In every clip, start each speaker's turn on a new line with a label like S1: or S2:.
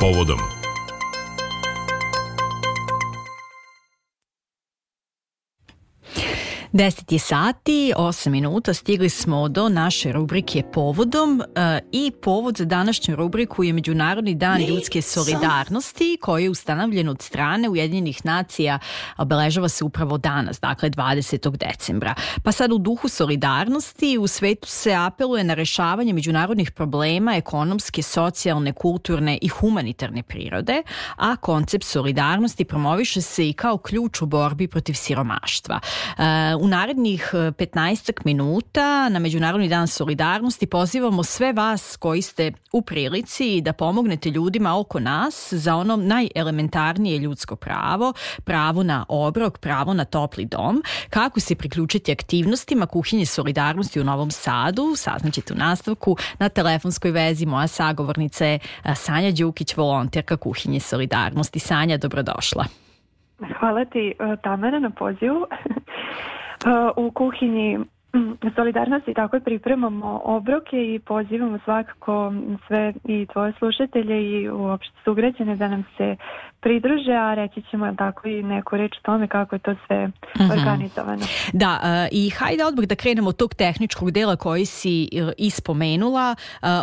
S1: povodom 10 sati, osam minuta, stigli smo do naše rubrike Povodom e, i povod za današnju rubriku je Međunarodni dan ljudske solidarnosti koji je ustanovljen od strane Ujedinjenih nacija, obeležava se upravo danas, dakle 20. decembra. Pa sad u duhu solidarnosti u svetu se apeluje na rešavanje međunarodnih problema ekonomske, socijalne, kulturne i humanitarne prirode, a koncept solidarnosti promoviše se i kao ključ u borbi protiv siromaštva. E, u narednih 15 e, minuta na Međunarodni dan solidarnosti pozivamo sve vas koji ste u prilici da pomognete ljudima oko nas za ono najelementarnije ljudsko pravo, pravo na obrok, pravo na topli dom, kako se priključiti aktivnostima kuhinje solidarnosti u Novom Sadu, saznaćete u nastavku na telefonskoj vezi moja sagovornica je e, Sanja Đukić, volonterka kuhinje solidarnosti. Sanja, dobrodošla.
S2: Hvala ti e, Tamara na pozivu. u kuhinji Mm, solidarnosti tako pripremamo obroke i pozivamo svakako sve i tvoje slušatelje i uopšte sugrađene da nam se pridruže, a reći ćemo tako i neku reč o tome kako je to sve mhm. organizovano.
S1: Da, e, i hajde odmah da krenemo od tog tehničkog dela koji si e, ispomenula. E,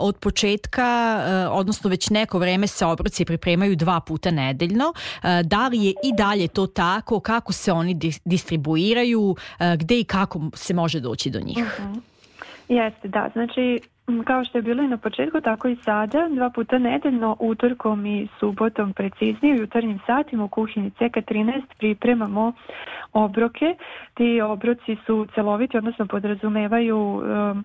S1: od početka, odnosno već neko vreme se obroci pripremaju dva puta nedeljno. Da li je i dalje to tako? Kako se oni distribuiraju? Gde i kako se može doći doći do njih. Mm -hmm.
S2: Jeste, da. Znači, Mm, kao što je bilo i na početku, tako i sada, dva puta nedeljno, utorkom i subotom preciznije, u jutarnjim satima u kuhinji CK13 pripremamo obroke. Ti obroci su celoviti, odnosno podrazumevaju um,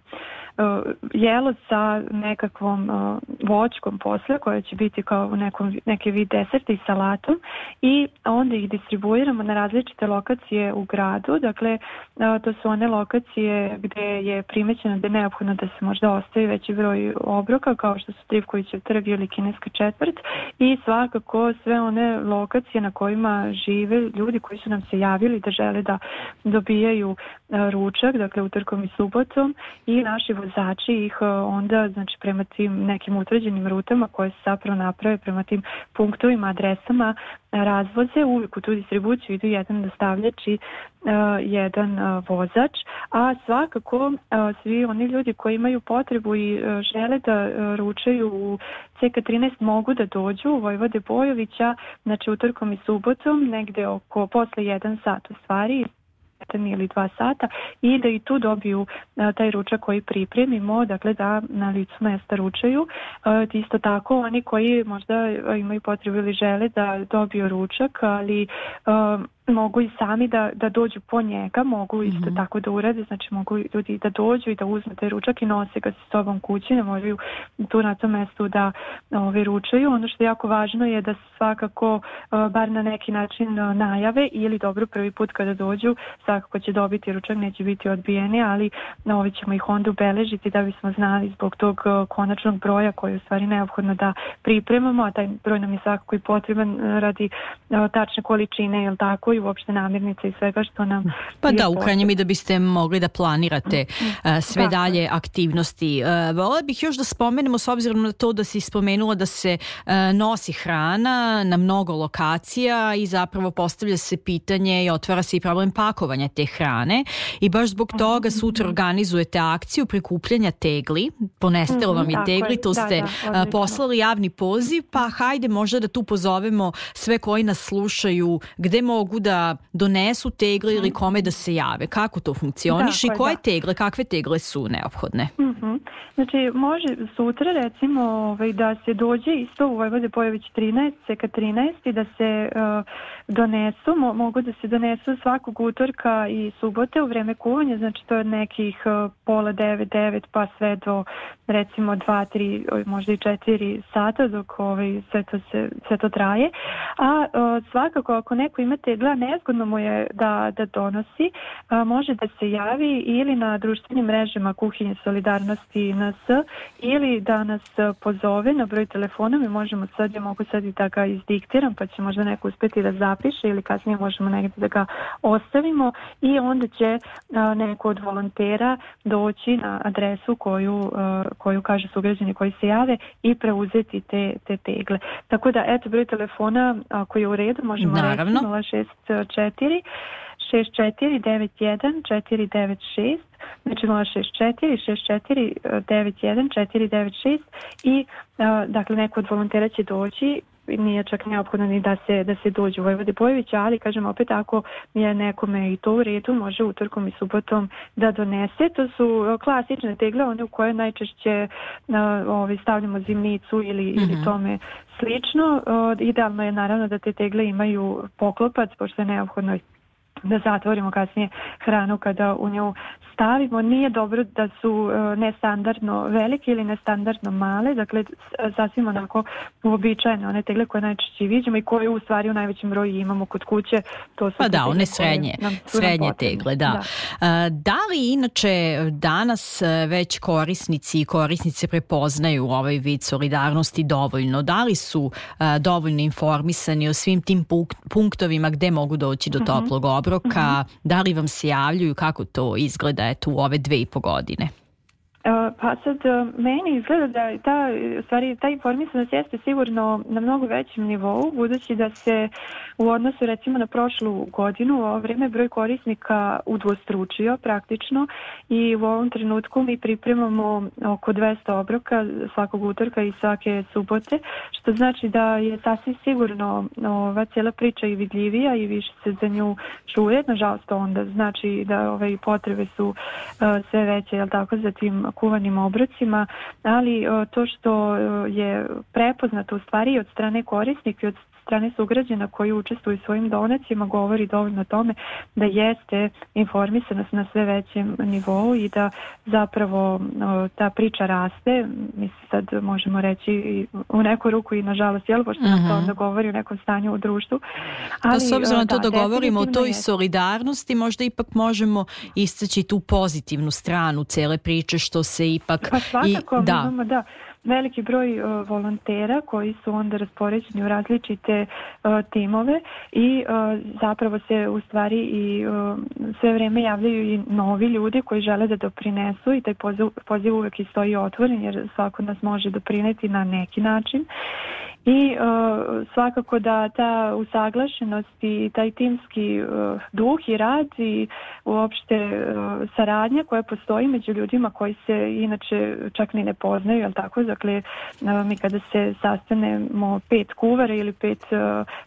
S2: uh, jelo sa nekakvom uh, voćkom vočkom posle, koja će biti kao u nekom, neke vid deserta i salatom i onda ih distribuiramo na različite lokacije u gradu. Dakle, uh, to su one lokacije gdje je primećeno da je neophodno da se možda postoji veći broj obroka kao što su Trivkovićev trg ili Kineska četvrt i svakako sve one lokacije na kojima žive ljudi koji su nam se javili da žele da dobijaju e, ručak, dakle utorkom i subotom i naši vozači ih e, onda znači prema tim nekim utvrđenim rutama koje se zapravo naprave prema tim punktovima, adresama razvoze uvijek u tu distribuciju idu jedan dostavljač i E, jedan e, vozač, a svakako e, svi oni ljudi koji imaju potrebu i žele da ručaju u CK13 mogu da dođu u Vojvode Bojovića, znači utorkom i subotom, negde oko posle jedan sat u stvari, ili dva sata i da i tu dobiju taj ručak koji pripremimo, dakle da na licu mesta ručaju. A, isto tako oni koji možda imaju potrebu ili žele da dobiju ručak, ali mogu i sami da, da dođu po njega, mogu isto mhm. tako da urade, znači mogu ljudi da dođu i da uzmu taj ručak i nose ga s sobom kući, ne moraju tu na tom mestu da ove, ovaj, ručaju. Ono što je jako važno je da svakako e, bar na neki način e, najave ili dobro prvi put kada dođu svakako će dobiti ručak, neće biti odbijeni, ali e, ovi ovaj, ćemo ih onda ubeležiti da bismo znali zbog tog konačnog broja koji je u stvari neophodno da pripremamo, a taj broj nam je svakako i potreban radi tačne količine, jel tako, i uopšte namirnice i svega što nam...
S1: Pa da, u krajnjem i da biste mogli da planirate mm, mm. Eh, sve dalje aktivnosti. Uh, bih još da spomenemo s obzirom na to da si spomenula da se eh, nosi hrana na mnogo lokacija i zapravo postavlja se pitanje i otvara se i problem pakovanja te hrane i baš zbog mhm, toga sutra mhm. organizujete akciju prikupljanja tegli. ponestelo vam je mhm, tegli, to ste poslali javni poziv, pa hajde možda da tu pozovemo sve koji nas slušaju gde mogu da da donesu tegle ili mhm. kome da se jave? Kako to funkcioniš i koje da. tegle, kakve tegle su neophodne? Mhm. Mhm.
S2: Znači, može sutra recimo ovaj, da se dođe isto u Vojvode Pojević 13, seka 13 i da se e, donesu, mogu da se donesu svakog utorka i subote u vreme kuvanja, znači to je od nekih e, pola 9, 9 pa sve do recimo 2, 3, možda i 4 sata dok ovaj, sve, to se, sve to traje. A e, svakako ako neko imate, tegla nezgodno mu je da, donosi, može da se javi ili na društvenim mrežama Kuhinje Solidarno javnosti nas ili da nas pozove na broj telefona, mi možemo sad, ja mogu sad i da ga izdiktiram pa će možda neko uspjeti da zapiše ili kasnije možemo negdje da ga ostavimo i onda će neko od volontera doći na adresu koju, koju kaže sugrađani koji se jave i preuzeti te, te tegle. Tako da eto broj telefona koji je u redu možemo Naravno. reći 064 6491 znači 64 6491 496 i dakle neko od volontera će doći nije čak neophodno ni da se, da se dođe u Vojvode Bojevića, ali kažem opet ako je nekome i to u redu, može utorkom i subotom da donese. To su klasične tegle, one u koje najčešće ovaj, stavljamo zimnicu ili, ili mhm. tome slično. idealno je naravno da te tegle imaju poklopac, pošto je neophodno da zatvorimo kasnije hranu kada u nju stavimo. Nije dobro da su e, nestandardno velike ili nestandardno male, dakle sasvim onako uobičajene one tegle koje najčešće vidimo i koje u stvari u najvećem broju imamo kod kuće. To su pa
S1: da, one
S2: srednje,
S1: srednje tegle, da. E, da. li inače danas e, već korisnici i korisnice prepoznaju ovaj vid solidarnosti dovoljno? Da li su dovoljno informisani o svim tim punktovima gde mogu doći do mhm. toplog obroka, da li vam se javljuju, kako to izgleda eto, u ove dve i po godine?
S2: E, pa sad, e, meni izgleda da ta, e, stvari, ta informisanost jeste sigurno na mnogo većem nivou, budući da se u odnosu recimo na prošlu godinu u ovo vrijeme broj korisnika udvostručio praktično i u ovom trenutku mi pripremamo oko 200 obroka svakog utorka i svake subote, što znači da je sasvim sigurno ova cijela priča i vidljivija i više se za nju čuje, nažalost onda znači da ove potrebe su sve veće, jel tako, za tim kuvanim obrocima, ali e, to što e, je prepoznato u stvari od strane korisnika i od strane sugrađena koji učestvuju svojim donacijama govori dovoljno o tome da jeste informisanost na sve većem nivou i da zapravo ta priča raste, mislim sad možemo reći u neku ruku i nažalost, jel, pošto nam to mhm. onda govori o nekom stanju u društvu. Ali,
S1: da, s obzirom na to da, govorimo o toj solidarnosti, možda ipak možemo istaći tu pozitivnu stranu cele priče što se ipak...
S2: Pa i, da veliki broj e, volontera koji su onda raspoređeni u različite e, timove i e, zapravo se u stvari i sve vrijeme javljaju i novi ljudi koji žele da doprinesu i taj poziv, uvijek i stoji otvoren jer svako nas može doprineti na neki način i e, svakako da ta usaglašenost i taj timski e, duh i rad i uopšte e, saradnja koja postoji među ljudima koji se inače čak ni ne poznaju, jel tako? Dakle, mi kada se sastanemo pet kuvara ili pet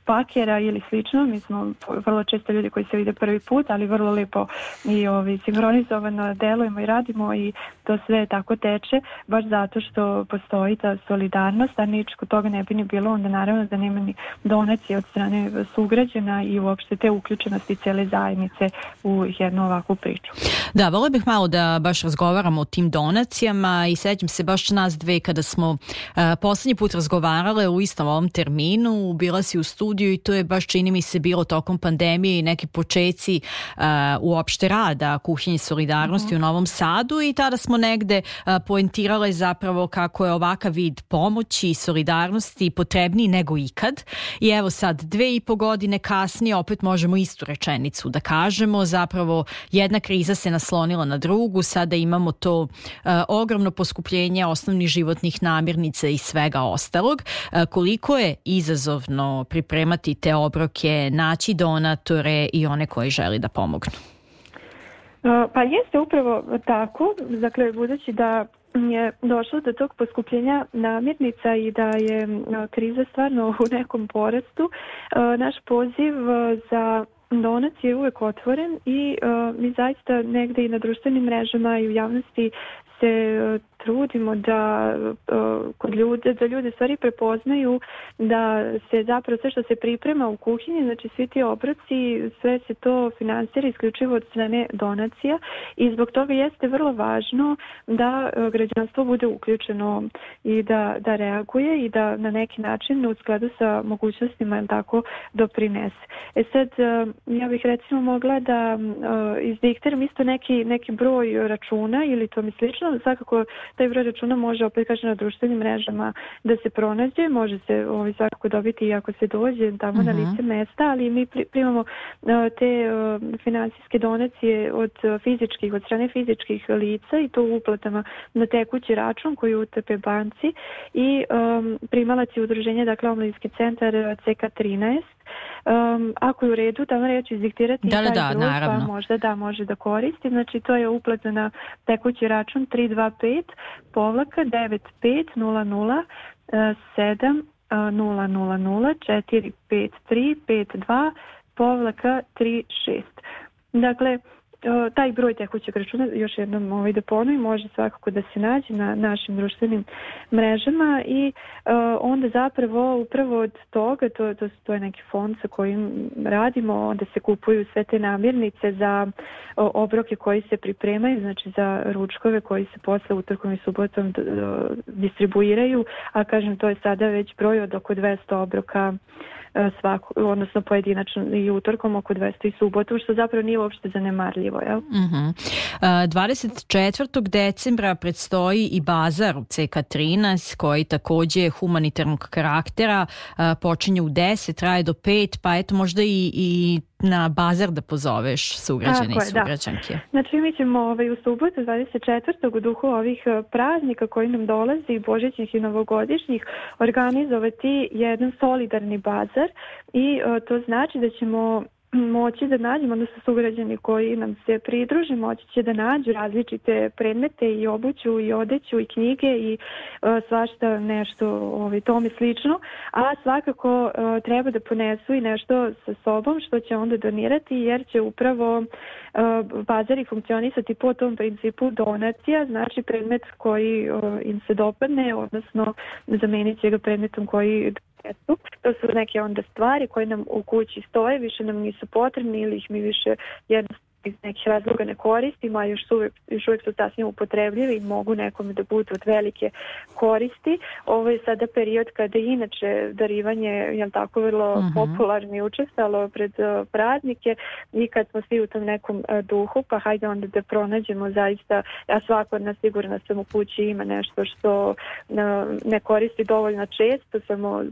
S2: pakera ili slično, mi smo vrlo često ljudi koji se vide prvi put, ali vrlo lijepo i ovi, sinhronizovano delujemo i radimo i to sve tako teče, baš zato što postoji ta solidarnost, a nič kod toga ne bi ni bilo onda naravno ni donacije od strane sugrađena i uopšte te uključenosti cele zajednice u jednu ovakvu priču.
S1: Da, volio bih malo da baš razgovaramo o tim donacijama i sećam se baš nas dve kada smo posljednji put razgovarale u istom ovom terminu, bila si u studiju i to je baš čini mi se bilo tokom pandemije i neki počeci u uopšte rada kuhinje solidarnosti u mhm. Novom Sadu i tada smo negde uh, poentirale zapravo kako je ovakav vid pomoći i solidarnosti potrebniji nego ikad i evo sad dve i po godine kasnije opet možemo istu rečenicu da kažemo, zapravo jedna kriza se naslonila na drugu, sada imamo to e, ogromno poskupljenje osnovnih životnih namirnica i svega ostalog. E, koliko je izazovno pripremati te obroke, naći donatore i one koji želi da pomognu? E,
S2: pa jeste upravo tako, dakle budući da je došlo do tog poskupljenja namirnica i da je kriza stvarno u nekom porastu, e, naš poziv e, za donac je uvek otvoren i e, mi zaista negde i na društvenim mrežama i u javnosti se e, trudimo da e, kod ljude, da ljudi stvari prepoznaju da se zapravo sve što se priprema u kuhinji, znači svi ti obroci, sve se to financira, isključivo od strane donacija i zbog toga jeste vrlo važno da e, građanstvo bude uključeno i da, da reaguje i da na neki način u skladu sa mogućnostima tako doprinese. E sad, ja bih recimo mogla da izdiktiram isto neki, neki broj računa ili to mi slično, Svakako taj broj računa može opet kažem na društvenim mrežama da se pronađe, može se ovaj, svakako dobiti i ako se dođe tamo na mhm. lice mesta, ali mi primamo e, te e, financijske donacije od fizičkih, od strane fizičkih lica i to uplatama na tekući račun koji utrpe banci i um, primalac je udruženje, dakle Omladinski centar CK13 Um, ako je u redu, tamo reći izdiktirati da, da, pa naravno. možda da može da koristi. Znači to je uplata na tekući račun 325 povlaka 9500 7 453 52 povlaka 36. Dakle, E, taj broj tekućeg računa, još jednom ovaj da ponovim, može svakako da se nađe na našim društvenim mrežama i e, onda zapravo upravo od toga, to, to, to je neki fond sa kojim radimo, onda se kupuju sve te namirnice za obroke koji se pripremaju, znači za ručkove koji se posle utorkom i subotom distribuiraju, a kažem to je sada već broj od oko 200 obroka e, svako, odnosno pojedinačno i utorkom oko 200 i subotom, što zapravo nije uopšte zanemarljivo zanimljivo. Jel?
S1: 24. Mhm. E, decembra predstoji i bazar u CK13 koji takođe je humanitarnog karaktera, e, počinje u 10, traje do 5, pa eto možda i, i na bazar da pozoveš sugrađane i sugrađanke. Da.
S2: Znači mi ćemo ovaj, u subotu 24. u duhu ovih e, praznika koji nam dolazi, božićnih i novogodišnjih, organizovati jedan solidarni bazar i to znači da ćemo moći da nađemo, odnosno sugrađani koji nam se pridruže, moći će da nađu različite predmete i obuću i odeću i knjige i e, svašta nešto ovaj, tome slično, a svakako e, treba da ponesu i nešto sa sobom što će onda donirati jer će upravo e, bazari funkcionisati po tom principu donacija, znači predmet koji im se dopadne, odnosno zamenit će ga predmetom koji testu. To su neke onda stvari koje nam u kući stoje, više nam nisu potrebne ili ih mi više jednostavno iz nekih razloga ne koristimo, a još uvijek, još uvijek su sasvim upotrebljivi i mogu nekome da budu od velike koristi. Ovo je sada period kada je inače darivanje je tako vrlo mhm. popularno i učestalo pred praznike eh, i kad smo svi u tom nekom eh, duhu, pa hajde onda da pronađemo zaista, ja svako od nas sigurno sam u kući ima nešto što eh, ne koristi dovoljno često, samo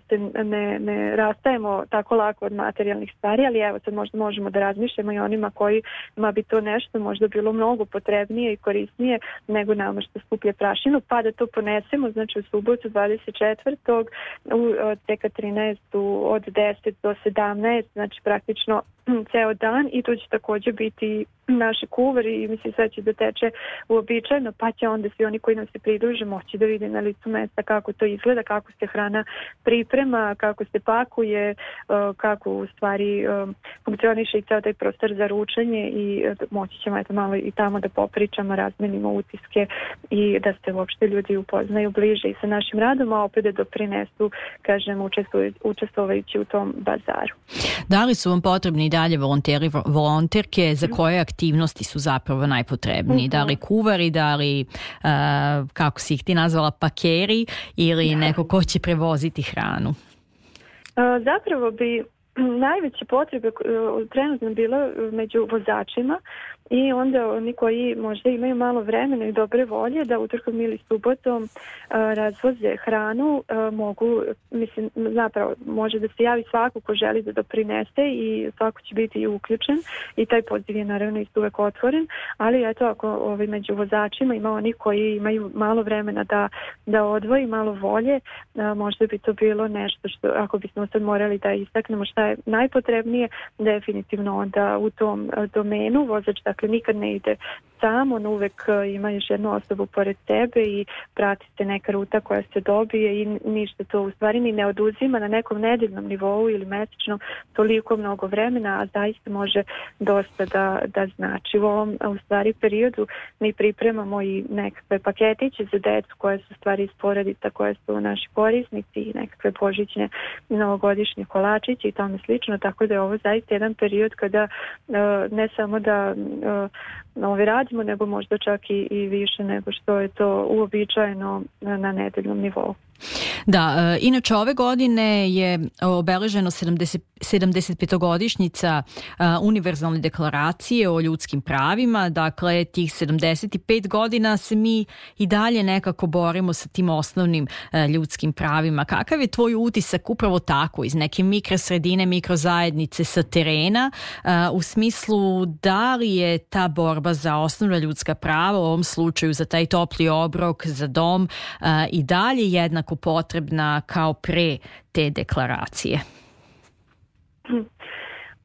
S2: ne, ne rastajemo tako lako od materijalnih stvari, ali evo sad možda možemo da razmišljamo i onima koji ma bi to nešto možda bilo mnogo potrebnije i korisnije nego nama što skuplje prašinu, pa da to ponesemo, znači u subotu 24. u teka 13. od 10 do 17, znači praktično ceo dan i to će također biti naši kuver i mislim sve će da teče uobičajeno pa će onda svi oni koji nam se pridruže moći da vide na licu mesta kako to izgleda, kako se hrana priprema, kako se pakuje, e, kako u stvari e, funkcioniše i ceo taj prostor za ručanje i e, moći ćemo eto malo i tamo da popričamo, razmenimo utiske i da se uopšte ljudi upoznaju bliže i sa našim radom, a opet da doprinesu, kažem, učestvujući u tom bazaru. Da
S1: li su vam potrebni da dalje volonteri, volonterke za mhm. koje aktivnosti su zapravo najpotrebni? da li mhm. kuvari, da li e, kako si ih ti nazvala pakeri ili neko ko će prevoziti hranu? E,
S2: zapravo bi najveće potrebe e, trenutno bilo među vozačima i onda oni koji možda imaju malo vremena i dobre volje da utorkom ili subotom e, razvoze hranu e, mogu, mislim, zapravo može da se javi svako ko želi da doprinese i svako će biti i uključen i taj poziv je naravno isto uvek otvoren, ali eto ako ovi ovaj, među vozačima ima oni koji imaju malo vremena da, da odvoji malo volje, e, možda bi to bilo nešto što ako bismo sad morali da istaknemo šta je najpotrebnije, definitivno onda u tom domenu vozač da Dakle, nikad ne ide sam, on uvek e, ima još jednu osobu pored tebe i pratite neka ruta koja se dobije i ništa to u stvari ni ne oduzima na nekom nedeljnom nivou ili mesečnom toliko mnogo vremena, a zaista može dosta da, da znači. U ovom u stvari periodu mi pripremamo i nekakve paketiće za decu koje su stvari iz koje su naši korisnici i nekakve božićne novogodišnje kolačiće i tome slično, tako da je ovo zaista jedan period kada e, ne samo da e, E, nove radimo, nego možda čak i, i više nego što je to uobičajeno na nedeljnom nivou.
S1: Da, e, inače ove godine je obeleženo 70, 75-godišnjica e, Univerzalne deklaracije o ljudskim pravima, dakle tih 75 godina se mi i dalje nekako borimo sa tim osnovnim e, ljudskim pravima. Kakav je tvoj utisak upravo tako iz neke mikrosredine, mikrozajednice sa terena u smislu da li je ta borba za osnovna ljudska prava u ovom slučaju za taj topli obrok, za dom i dalje jednako potrebno potrebna kao pre te deklaracije?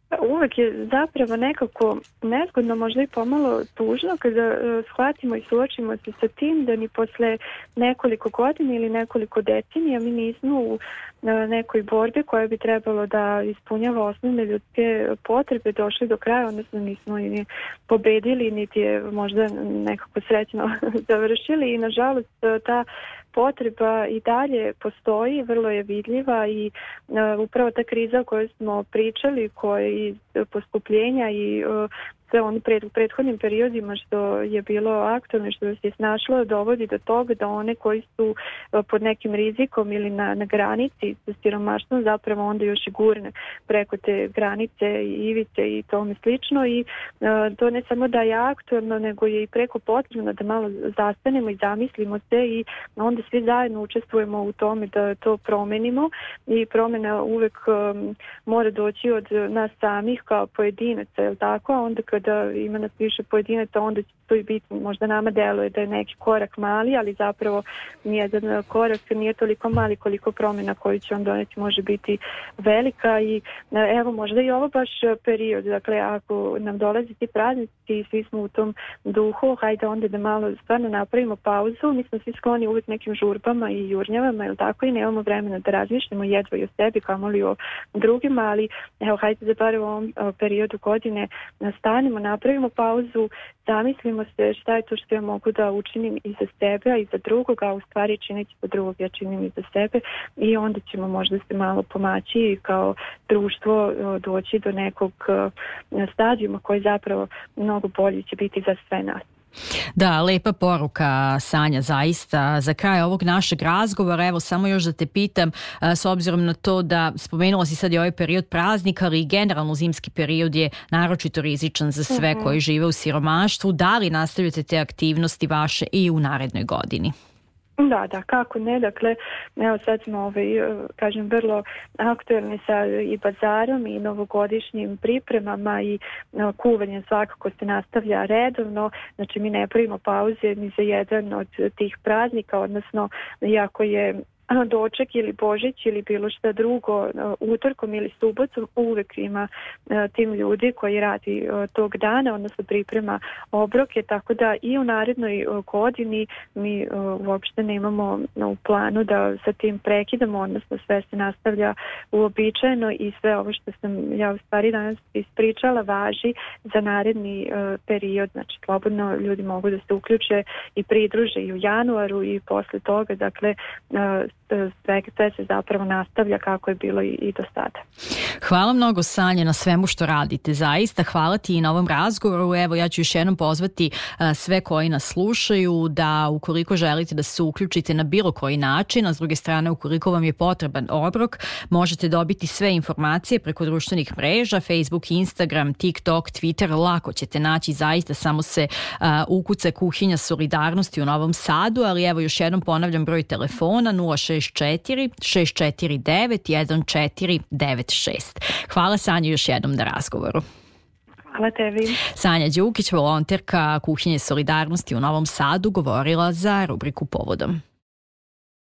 S2: Pa uvek je zapravo nekako nezgodno, možda i pomalo tužno kada e, shvatimo i suočimo se sa tim da ni posle nekoliko godina ili nekoliko decenija mi nismo u e, nekoj borbi koja bi trebalo da ispunjava osnovne ljudske potrebe došli do kraja, odnosno nismo ni pobedili, niti je možda nekako srećno završili i nažalost e, ta potreba i dalje postoji, vrlo je vidljiva i e, upravo ta kriza o kojoj smo pričali, iz e, poskupljenja i e, pred, u prethodnim periodima što je bilo aktualno i što se snašlo dovodi do toga da one koji su e, pod nekim rizikom ili na, na granici sa siromaštvom zapravo onda još i gurne preko te granice i ivice i tome slično i e, to ne samo da je aktualno nego je i preko potrebno da malo zastanemo i zamislimo se i onda svi zajedno učestvujemo u tome da to promenimo i promjena uvek e, mora doći od nas samih kao pojedinaca, jel tako? A onda kad da ima nas više pojedinaca, onda će to i biti, možda nama deluje da je neki korak mali, ali zapravo nijedan korak nije toliko mali koliko promjena koju će on doneti može biti velika i evo možda i ovo baš period, dakle ako nam dolazi ti praznici i svi smo u tom duhu, hajde onda da malo stvarno napravimo pauzu, mi smo svi skloni uvijek nekim žurbama i jurnjavama, ili tako, i nemamo vremena da razmišljamo jedva i o sebi, kamoli o drugima, ali evo hajde da bar u ovom periodu godine stane stanemo, napravimo pauzu, zamislimo se šta je to što ja mogu da učinim i za sebe, i za drugoga, a u stvari činiti za drugog ja činim i za sebe i onda ćemo možda se malo pomaći i kao društvo doći do nekog stadijuma koji zapravo mnogo bolji će biti za sve nas.
S1: Da, lepa poruka Sanja zaista. Za kraj ovog našeg razgovora, evo samo još da te pitam s obzirom na to da spomenula si sad i ovaj period praznika, ali i generalno zimski period je naročito rizičan za sve mhm. koji žive u siromaštvu. Da li nastavljate te aktivnosti vaše i u narednoj godini?
S2: Da, da, kako ne, dakle, evo sad smo, ovaj, e, kažem, vrlo aktuelni sa i bazarom i novogodišnjim pripremama i e, kuvanje svakako se nastavlja redovno, znači mi ne pravimo pauze ni za jedan od tih praznika, odnosno jako je doček ili božić ili bilo što drugo e, utorkom ili subotom uvijek ima e, tim ljudi koji radi e, tog dana odnosno priprema obroke tako da i u narednoj godini mi uopšte nemamo u planu da sa tim prekidamo odnosno sve se nastavlja uobičajeno i sve ovo što sam ja u stvari danas ispričala važi za naredni period znači slobodno ljudi mogu da se uključe i pridruže i u januaru i posle toga dakle zapravo nastavlja kako je bilo i,
S1: do sada. Hvala mnogo Sanje na svemu što radite, zaista hvala ti i na ovom razgovoru. Evo ja ću još jednom pozvati e, sve koji nas slušaju da ukoliko želite da se uključite na bilo koji način, a s druge strane ukoliko vam je potreban obrok, možete dobiti sve informacije preko društvenih mreža, Facebook, Instagram, TikTok, Twitter, lako ćete naći zaista samo se e, ukuca kuhinja solidarnosti u Novom Sadu, ali evo još jednom ponavljam broj telefona 06 064 649 1496. Hvala Sanju još jednom na razgovoru.
S2: Hvala tebi.
S1: Sanja Đukić, volonterka Kuhinje Solidarnosti u Novom Sadu, govorila za rubriku Povodom.